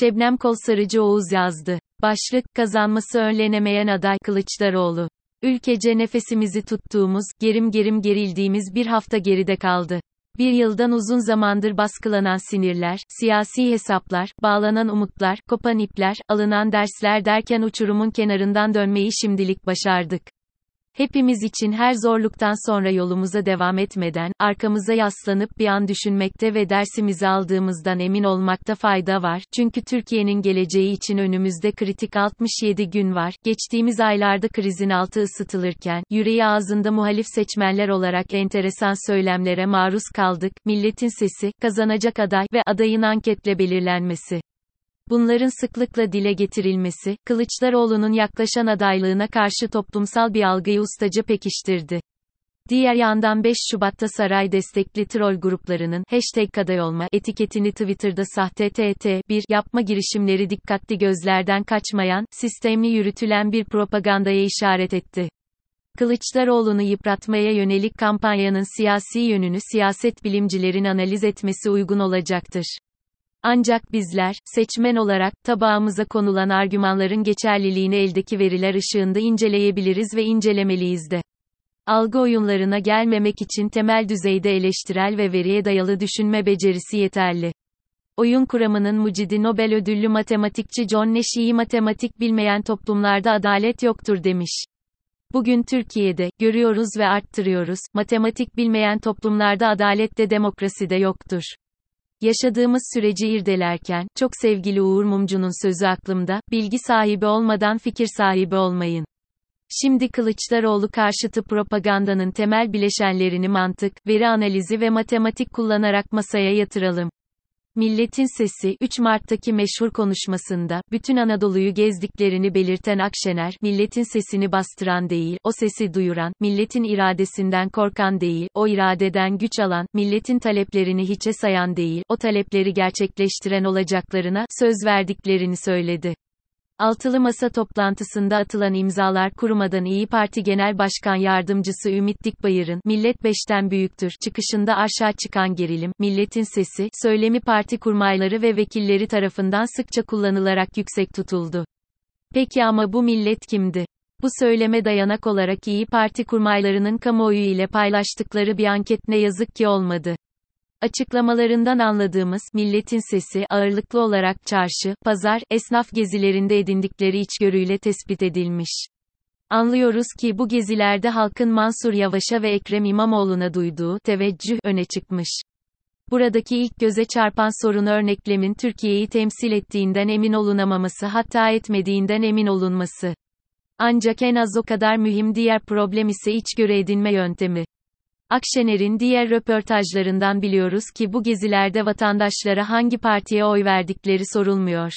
Şebnem Kolsarıcı Oğuz yazdı. Başlık, kazanması önlenemeyen aday Kılıçdaroğlu. Ülkece nefesimizi tuttuğumuz, gerim gerim gerildiğimiz bir hafta geride kaldı. Bir yıldan uzun zamandır baskılanan sinirler, siyasi hesaplar, bağlanan umutlar, kopan ipler, alınan dersler derken uçurumun kenarından dönmeyi şimdilik başardık. Hepimiz için her zorluktan sonra yolumuza devam etmeden, arkamıza yaslanıp bir an düşünmekte ve dersimizi aldığımızdan emin olmakta fayda var. Çünkü Türkiye'nin geleceği için önümüzde kritik 67 gün var. Geçtiğimiz aylarda krizin altı ısıtılırken, yüreği ağzında muhalif seçmenler olarak enteresan söylemlere maruz kaldık. Milletin sesi, kazanacak aday ve adayın anketle belirlenmesi. Bunların sıklıkla dile getirilmesi, Kılıçdaroğlu'nun yaklaşan adaylığına karşı toplumsal bir algıyı ustaca pekiştirdi. Diğer yandan 5 Şubat'ta saray destekli troll gruplarının hashtag kaday olma etiketini Twitter'da sahte TT1 yapma girişimleri dikkatli gözlerden kaçmayan, sistemli yürütülen bir propagandaya işaret etti. Kılıçdaroğlu'nu yıpratmaya yönelik kampanyanın siyasi yönünü siyaset bilimcilerin analiz etmesi uygun olacaktır. Ancak bizler, seçmen olarak, tabağımıza konulan argümanların geçerliliğini eldeki veriler ışığında inceleyebiliriz ve incelemeliyiz de. Algı oyunlarına gelmemek için temel düzeyde eleştirel ve veriye dayalı düşünme becerisi yeterli. Oyun kuramının mucidi Nobel ödüllü matematikçi John Nash iyi matematik bilmeyen toplumlarda adalet yoktur demiş. Bugün Türkiye'de, görüyoruz ve arttırıyoruz, matematik bilmeyen toplumlarda adalet de demokrasi de yoktur. Yaşadığımız süreci irdelerken, çok sevgili Uğur Mumcu'nun sözü aklımda, bilgi sahibi olmadan fikir sahibi olmayın. Şimdi Kılıçdaroğlu karşıtı propagandanın temel bileşenlerini mantık, veri analizi ve matematik kullanarak masaya yatıralım. Milletin Sesi, 3 Mart'taki meşhur konuşmasında, bütün Anadolu'yu gezdiklerini belirten Akşener, milletin sesini bastıran değil, o sesi duyuran, milletin iradesinden korkan değil, o iradeden güç alan, milletin taleplerini hiçe sayan değil, o talepleri gerçekleştiren olacaklarına, söz verdiklerini söyledi. Altılı Masa toplantısında atılan imzalar kurumadan İyi Parti Genel Başkan Yardımcısı Ümit Dikbayır'ın Millet beşten büyüktür çıkışında aşağı çıkan gerilim, milletin sesi, söylemi parti kurmayları ve vekilleri tarafından sıkça kullanılarak yüksek tutuldu. Peki ama bu millet kimdi? Bu söyleme dayanak olarak İyi Parti kurmaylarının kamuoyu ile paylaştıkları bir anket ne yazık ki olmadı. Açıklamalarından anladığımız, milletin sesi, ağırlıklı olarak çarşı, pazar, esnaf gezilerinde edindikleri içgörüyle tespit edilmiş. Anlıyoruz ki bu gezilerde halkın Mansur Yavaş'a ve Ekrem İmamoğlu'na duyduğu teveccüh öne çıkmış. Buradaki ilk göze çarpan sorun örneklemin Türkiye'yi temsil ettiğinden emin olunamaması hatta etmediğinden emin olunması. Ancak en az o kadar mühim diğer problem ise içgörü edinme yöntemi. Akşener'in diğer röportajlarından biliyoruz ki bu gezilerde vatandaşlara hangi partiye oy verdikleri sorulmuyor.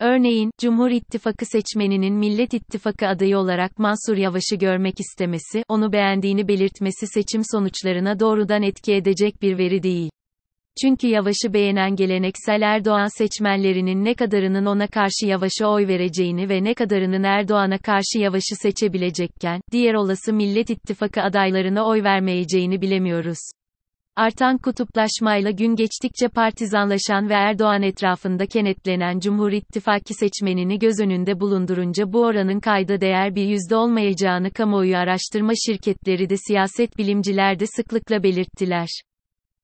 Örneğin, Cumhur İttifakı seçmeninin Millet İttifakı adayı olarak Mansur Yavaş'ı görmek istemesi, onu beğendiğini belirtmesi seçim sonuçlarına doğrudan etki edecek bir veri değil. Çünkü Yavaş'ı beğenen geleneksel Erdoğan seçmenlerinin ne kadarının ona karşı Yavaş'a oy vereceğini ve ne kadarının Erdoğan'a karşı Yavaş'ı seçebilecekken, diğer olası Millet İttifakı adaylarına oy vermeyeceğini bilemiyoruz. Artan kutuplaşmayla gün geçtikçe partizanlaşan ve Erdoğan etrafında kenetlenen Cumhur İttifakı seçmenini göz önünde bulundurunca bu oranın kayda değer bir yüzde olmayacağını kamuoyu araştırma şirketleri de siyaset bilimciler de sıklıkla belirttiler.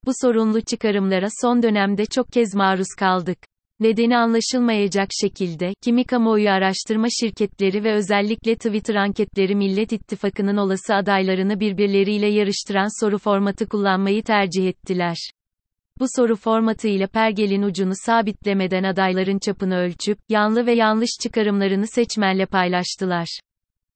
Bu sorunlu çıkarımlara son dönemde çok kez maruz kaldık. Nedeni anlaşılmayacak şekilde, kimi kamuoyu araştırma şirketleri ve özellikle Twitter anketleri Millet İttifakı'nın olası adaylarını birbirleriyle yarıştıran soru formatı kullanmayı tercih ettiler. Bu soru formatı ile pergelin ucunu sabitlemeden adayların çapını ölçüp, yanlı ve yanlış çıkarımlarını seçmenle paylaştılar.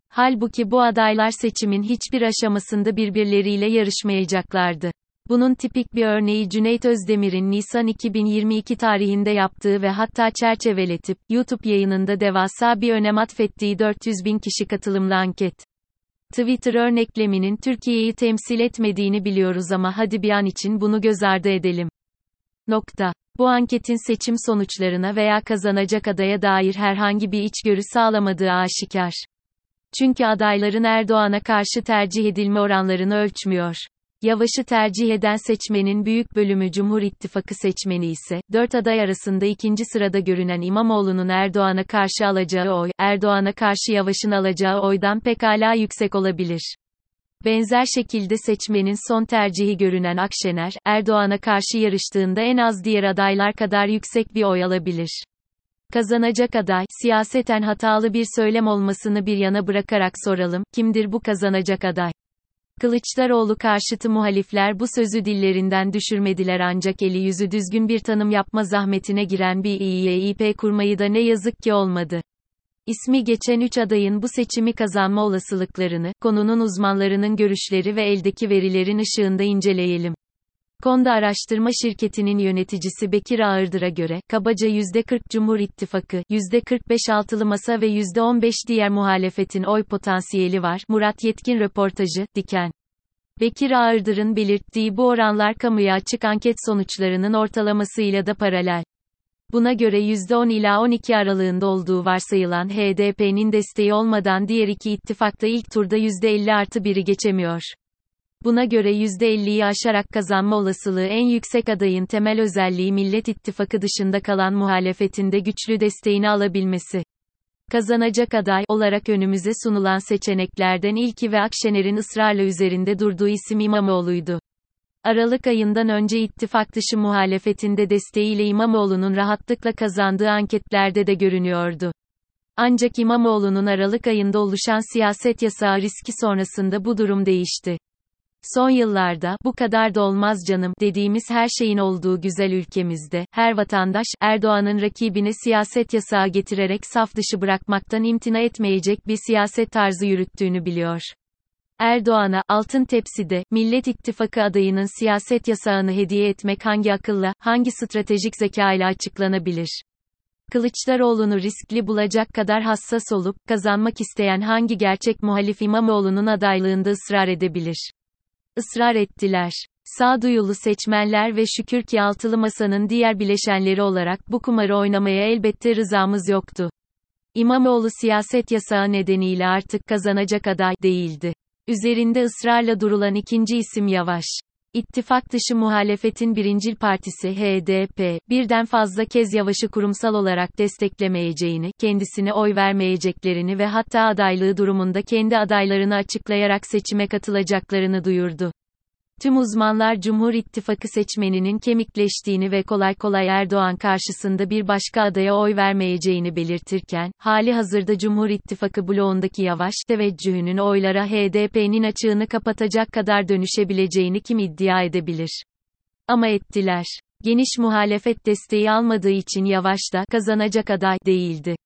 Halbuki bu adaylar seçimin hiçbir aşamasında birbirleriyle yarışmayacaklardı. Bunun tipik bir örneği Cüneyt Özdemir'in Nisan 2022 tarihinde yaptığı ve hatta çerçeveletip, YouTube yayınında devasa bir önem atfettiği 400 bin kişi katılımlı anket. Twitter örnekleminin Türkiye'yi temsil etmediğini biliyoruz ama hadi bir an için bunu göz ardı edelim. Nokta. Bu anketin seçim sonuçlarına veya kazanacak adaya dair herhangi bir içgörü sağlamadığı aşikar. Çünkü adayların Erdoğan'a karşı tercih edilme oranlarını ölçmüyor. Yavaş'ı tercih eden seçmenin büyük bölümü Cumhur İttifakı seçmeni ise, dört aday arasında ikinci sırada görünen İmamoğlu'nun Erdoğan'a karşı alacağı oy, Erdoğan'a karşı Yavaş'ın alacağı oydan pekala yüksek olabilir. Benzer şekilde seçmenin son tercihi görünen Akşener, Erdoğan'a karşı yarıştığında en az diğer adaylar kadar yüksek bir oy alabilir. Kazanacak aday, siyaseten hatalı bir söylem olmasını bir yana bırakarak soralım, kimdir bu kazanacak aday? Kılıçdaroğlu karşıtı muhalifler bu sözü dillerinden düşürmediler ancak eli yüzü düzgün bir tanım yapma zahmetine giren bir İYİP kurmayı da ne yazık ki olmadı. İsmi geçen üç adayın bu seçimi kazanma olasılıklarını, konunun uzmanlarının görüşleri ve eldeki verilerin ışığında inceleyelim. Konda Araştırma Şirketi'nin yöneticisi Bekir Ağırdır'a göre, kabaca %40 Cumhur İttifakı, %45 altılı masa ve %15 diğer muhalefetin oy potansiyeli var. Murat Yetkin röportajı, Diken. Bekir Ağırdır'ın belirttiği bu oranlar kamuya açık anket sonuçlarının ortalamasıyla da paralel. Buna göre %10 ila 12 aralığında olduğu varsayılan HDP'nin desteği olmadan diğer iki ittifakta ilk turda %50 artı 1'i geçemiyor. Buna göre %50'yi aşarak kazanma olasılığı en yüksek adayın temel özelliği Millet İttifakı dışında kalan muhalefetinde güçlü desteğini alabilmesi. Kazanacak aday olarak önümüze sunulan seçeneklerden ilki ve Akşener'in ısrarla üzerinde durduğu isim İmamoğlu'ydu. Aralık ayından önce ittifak dışı muhalefetinde desteğiyle İmamoğlu'nun rahatlıkla kazandığı anketlerde de görünüyordu. Ancak İmamoğlu'nun Aralık ayında oluşan siyaset yasağı riski sonrasında bu durum değişti. Son yıllarda, bu kadar da olmaz canım, dediğimiz her şeyin olduğu güzel ülkemizde, her vatandaş, Erdoğan'ın rakibine siyaset yasağı getirerek saf dışı bırakmaktan imtina etmeyecek bir siyaset tarzı yürüttüğünü biliyor. Erdoğan'a, altın tepside, Millet İttifakı adayının siyaset yasağını hediye etmek hangi akılla, hangi stratejik zeka ile açıklanabilir? Kılıçdaroğlu'nu riskli bulacak kadar hassas olup, kazanmak isteyen hangi gerçek muhalif İmamoğlu'nun adaylığında ısrar edebilir? Israr ettiler. Sağduyulu seçmenler ve şükür ki altılı masanın diğer bileşenleri olarak bu kumarı oynamaya elbette rızamız yoktu. İmamoğlu siyaset yasağı nedeniyle artık kazanacak aday değildi. Üzerinde ısrarla durulan ikinci isim Yavaş. İttifak dışı muhalefetin birincil partisi HDP, birden fazla kez Yavaş'ı kurumsal olarak desteklemeyeceğini, kendisine oy vermeyeceklerini ve hatta adaylığı durumunda kendi adaylarını açıklayarak seçime katılacaklarını duyurdu. Tüm uzmanlar Cumhur İttifakı seçmeninin kemikleştiğini ve kolay kolay Erdoğan karşısında bir başka adaya oy vermeyeceğini belirtirken, hali hazırda Cumhur İttifakı bloğundaki yavaş teveccühünün oylara HDP'nin açığını kapatacak kadar dönüşebileceğini kim iddia edebilir? Ama ettiler. Geniş muhalefet desteği almadığı için Yavaş da kazanacak aday değildi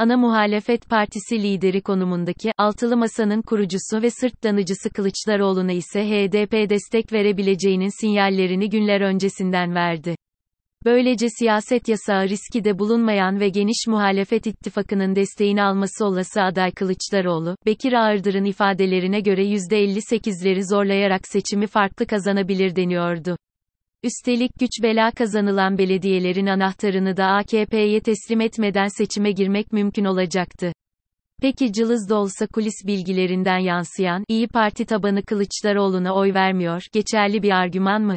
ana muhalefet partisi lideri konumundaki Altılı Masa'nın kurucusu ve sırtlanıcısı Kılıçdaroğlu'na ise HDP destek verebileceğinin sinyallerini günler öncesinden verdi. Böylece siyaset yasağı riski de bulunmayan ve geniş muhalefet ittifakının desteğini alması olası aday Kılıçdaroğlu, Bekir Ağırdır'ın ifadelerine göre %58'leri zorlayarak seçimi farklı kazanabilir deniyordu. Üstelik güç bela kazanılan belediyelerin anahtarını da AKP'ye teslim etmeden seçime girmek mümkün olacaktı. Peki cılız da olsa kulis bilgilerinden yansıyan, İyi Parti tabanı Kılıçdaroğlu'na oy vermiyor, geçerli bir argüman mı?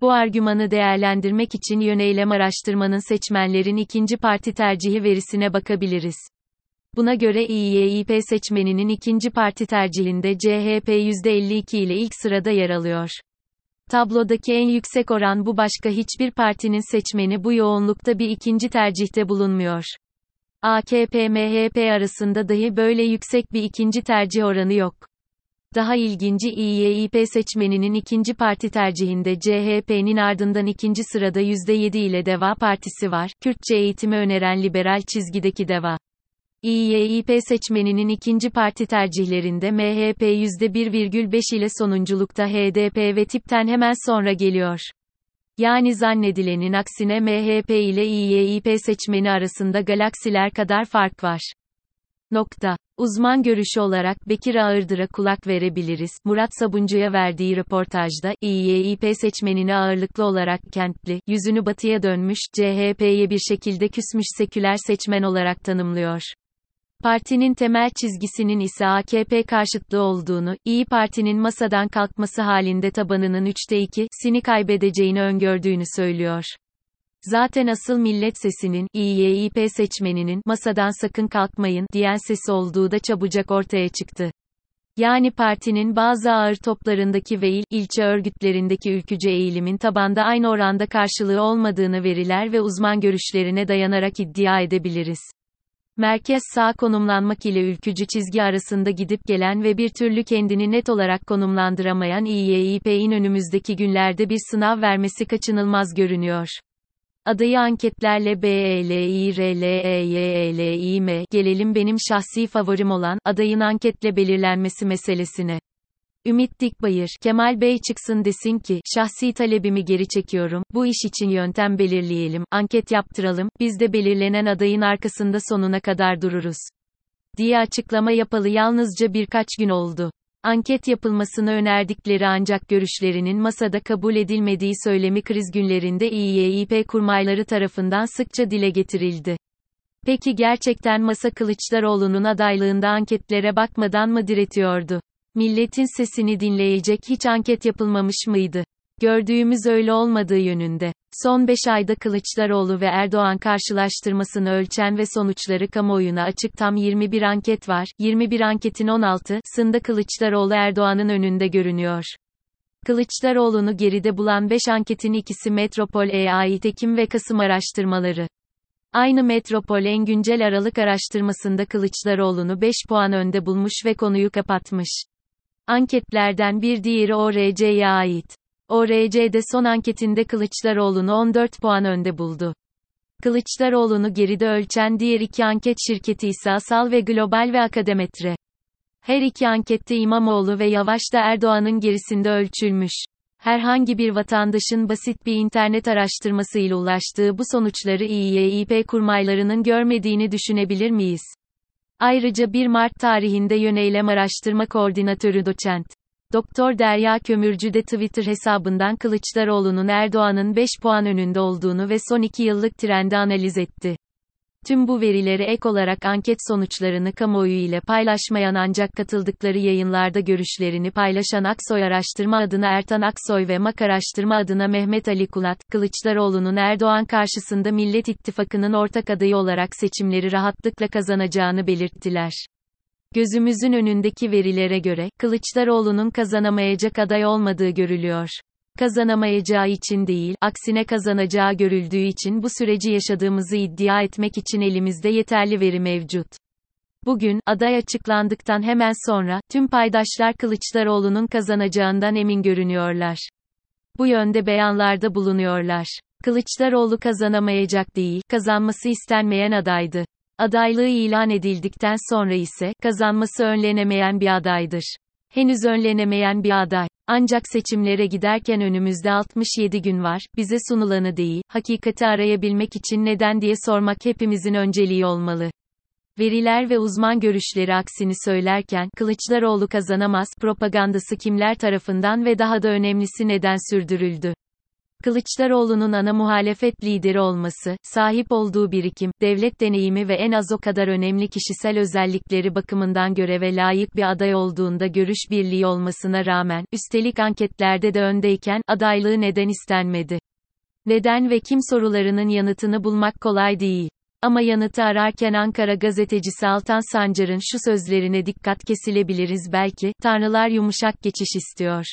Bu argümanı değerlendirmek için yöneylem araştırmanın seçmenlerin ikinci parti tercihi verisine bakabiliriz. Buna göre İYİP seçmeninin ikinci parti tercihinde CHP %52 ile ilk sırada yer alıyor. Tablodaki en yüksek oran bu başka hiçbir partinin seçmeni bu yoğunlukta bir ikinci tercihte bulunmuyor. AKP-MHP arasında dahi böyle yüksek bir ikinci tercih oranı yok. Daha ilginci İYİP seçmeninin ikinci parti tercihinde CHP'nin ardından ikinci sırada %7 ile Deva Partisi var, Kürtçe eğitimi öneren liberal çizgideki Deva. İYİP seçmeninin ikinci parti tercihlerinde MHP %1,5 ile sonunculukta HDP ve tipten hemen sonra geliyor. Yani zannedilenin aksine MHP ile İYİP seçmeni arasında galaksiler kadar fark var. Nokta. Uzman görüşü olarak Bekir Ağırdır'a kulak verebiliriz. Murat Sabuncu'ya verdiği röportajda, İYİP seçmenini ağırlıklı olarak kentli, yüzünü batıya dönmüş, CHP'ye bir şekilde küsmüş seküler seçmen olarak tanımlıyor. Partinin temel çizgisinin ise AKP karşıtlığı olduğunu, İyi Parti'nin masadan kalkması halinde tabanının üçte ikisini kaybedeceğini öngördüğünü söylüyor. Zaten asıl millet sesinin, İYİP seçmeninin, masadan sakın kalkmayın, diyen sesi olduğu da çabucak ortaya çıktı. Yani partinin bazı ağır toplarındaki ve il, ilçe örgütlerindeki ülkücü eğilimin tabanda aynı oranda karşılığı olmadığını veriler ve uzman görüşlerine dayanarak iddia edebiliriz. Merkez sağ konumlanmak ile ülkücü çizgi arasında gidip gelen ve bir türlü kendini net olarak konumlandıramayan İYİP'in önümüzdeki günlerde bir sınav vermesi kaçınılmaz görünüyor. Adayı anketlerle BELİRLEYELİM gelelim benim şahsi favorim olan adayın anketle belirlenmesi meselesine. Ümit Dikbayır, Kemal Bey çıksın desin ki, şahsi talebimi geri çekiyorum, bu iş için yöntem belirleyelim, anket yaptıralım, biz de belirlenen adayın arkasında sonuna kadar dururuz. Diye açıklama yapalı yalnızca birkaç gün oldu. Anket yapılmasını önerdikleri ancak görüşlerinin masada kabul edilmediği söylemi kriz günlerinde İYİP kurmayları tarafından sıkça dile getirildi. Peki gerçekten masa Kılıçdaroğlu'nun adaylığında anketlere bakmadan mı diretiyordu? Milletin sesini dinleyecek hiç anket yapılmamış mıydı? Gördüğümüz öyle olmadığı yönünde. Son 5 ayda Kılıçdaroğlu ve Erdoğan karşılaştırmasını ölçen ve sonuçları kamuoyuna açık tam 21 anket var. 21 anketin 16'sında Kılıçdaroğlu Erdoğan'ın önünde görünüyor. Kılıçdaroğlu'nu geride bulan 5 anketin ikisi Metropol'e ait Ekim ve Kasım araştırmaları. Aynı Metropol en güncel Aralık araştırmasında Kılıçdaroğlu'nu 5 puan önde bulmuş ve konuyu kapatmış. Anketlerden bir diğeri ORC'ye ait. ORC'de son anketinde Kılıçdaroğlu'nu 14 puan önde buldu. Kılıçdaroğlu'nu geride ölçen diğer iki anket şirketi ise Asal ve Global ve Akademetre. Her iki ankette İmamoğlu ve Yavaş da Erdoğan'ın gerisinde ölçülmüş. Herhangi bir vatandaşın basit bir internet araştırmasıyla ulaştığı bu sonuçları İYİP kurmaylarının görmediğini düşünebilir miyiz? Ayrıca 1 Mart tarihinde Yöneylem Araştırma Koordinatörü Doçent. Doktor Derya Kömürcü de Twitter hesabından Kılıçdaroğlu'nun Erdoğan'ın 5 puan önünde olduğunu ve son 2 yıllık trendi analiz etti. Tüm bu verileri ek olarak anket sonuçlarını kamuoyu ile paylaşmayan ancak katıldıkları yayınlarda görüşlerini paylaşan Aksoy Araştırma adına Ertan Aksoy ve MAK Araştırma adına Mehmet Ali Kulat, Kılıçdaroğlu'nun Erdoğan karşısında Millet İttifakı'nın ortak adayı olarak seçimleri rahatlıkla kazanacağını belirttiler. Gözümüzün önündeki verilere göre, Kılıçdaroğlu'nun kazanamayacak aday olmadığı görülüyor. Kazanamayacağı için değil, aksine kazanacağı görüldüğü için bu süreci yaşadığımızı iddia etmek için elimizde yeterli veri mevcut. Bugün, aday açıklandıktan hemen sonra, tüm paydaşlar Kılıçdaroğlu'nun kazanacağından emin görünüyorlar. Bu yönde beyanlarda bulunuyorlar. Kılıçdaroğlu kazanamayacak değil, kazanması istenmeyen adaydı. Adaylığı ilan edildikten sonra ise, kazanması önlenemeyen bir adaydır. Henüz önlenemeyen bir aday. Ancak seçimlere giderken önümüzde 67 gün var, bize sunulanı değil, hakikati arayabilmek için neden diye sormak hepimizin önceliği olmalı. Veriler ve uzman görüşleri aksini söylerken, Kılıçdaroğlu kazanamaz, propagandası kimler tarafından ve daha da önemlisi neden sürdürüldü? Kılıçdaroğlu'nun ana muhalefet lideri olması, sahip olduğu birikim, devlet deneyimi ve en az o kadar önemli kişisel özellikleri bakımından göreve layık bir aday olduğunda görüş birliği olmasına rağmen, üstelik anketlerde de öndeyken, adaylığı neden istenmedi? Neden ve kim sorularının yanıtını bulmak kolay değil. Ama yanıtı ararken Ankara gazetecisi Altan Sancar'ın şu sözlerine dikkat kesilebiliriz belki, Tanrılar yumuşak geçiş istiyor.